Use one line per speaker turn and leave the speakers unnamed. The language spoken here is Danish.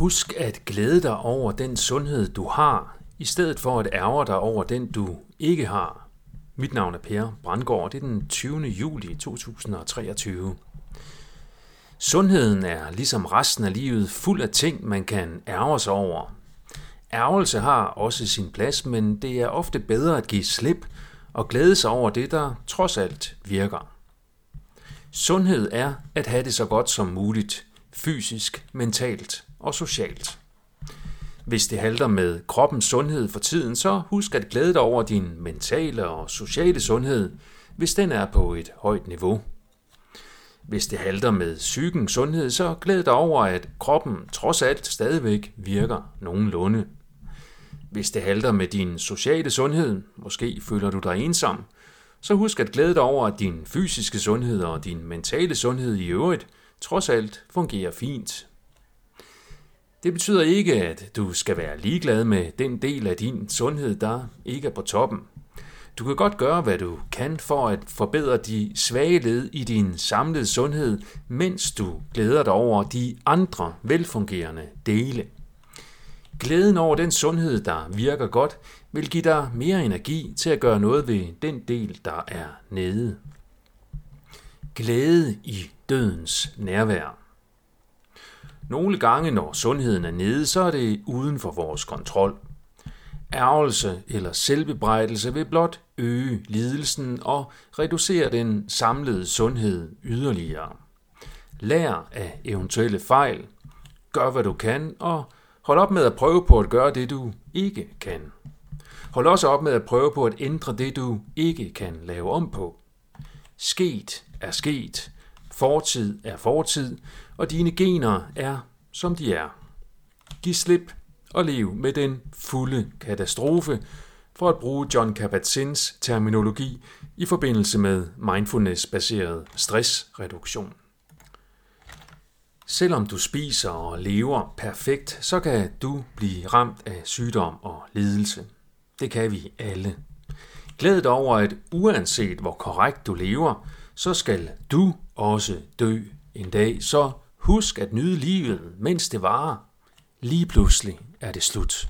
Husk at glæde dig over den sundhed, du har, i stedet for at ærge dig over den, du ikke har. Mit navn er Per Brandgaard. Det er den 20. juli 2023. Sundheden er ligesom resten af livet fuld af ting, man kan ærge sig over. Ærgelse har også sin plads, men det er ofte bedre at give slip og glæde sig over det, der trods alt virker. Sundhed er at have det så godt som muligt, fysisk, mentalt og socialt. Hvis det halter med kroppens sundhed for tiden, så husk at glæde dig over din mentale og sociale sundhed, hvis den er på et højt niveau. Hvis det halter med psykens sundhed, så glæd dig over, at kroppen trods alt stadigvæk virker nogenlunde. Hvis det halter med din sociale sundhed, måske føler du dig ensom, så husk at glæde dig over, at din fysiske sundhed og din mentale sundhed i øvrigt trods alt fungerer fint. Det betyder ikke, at du skal være ligeglad med den del af din sundhed, der ikke er på toppen. Du kan godt gøre, hvad du kan for at forbedre de svage led i din samlede sundhed, mens du glæder dig over de andre velfungerende dele. Glæden over den sundhed, der virker godt, vil give dig mere energi til at gøre noget ved den del, der er nede. Glæde i dødens nærvær. Nogle gange, når sundheden er nede, så er det uden for vores kontrol. Ærgelse eller selvbebrejdelse vil blot øge lidelsen og reducere den samlede sundhed yderligere. Lær af eventuelle fejl. Gør hvad du kan, og hold op med at prøve på at gøre det, du ikke kan. Hold også op med at prøve på at ændre det, du ikke kan lave om på. Sket er sket, fortid er fortid, og dine gener er, som de er. Giv slip og lev med den fulde katastrofe, for at bruge John Kabat-Zins terminologi i forbindelse med mindfulness-baseret stressreduktion. Selvom du spiser og lever perfekt, så kan du blive ramt af sygdom og lidelse. Det kan vi alle. Glæd dig over, at uanset hvor korrekt du lever, så skal du også dø en dag. Så husk at nyde livet, mens det varer. Lige pludselig er det slut.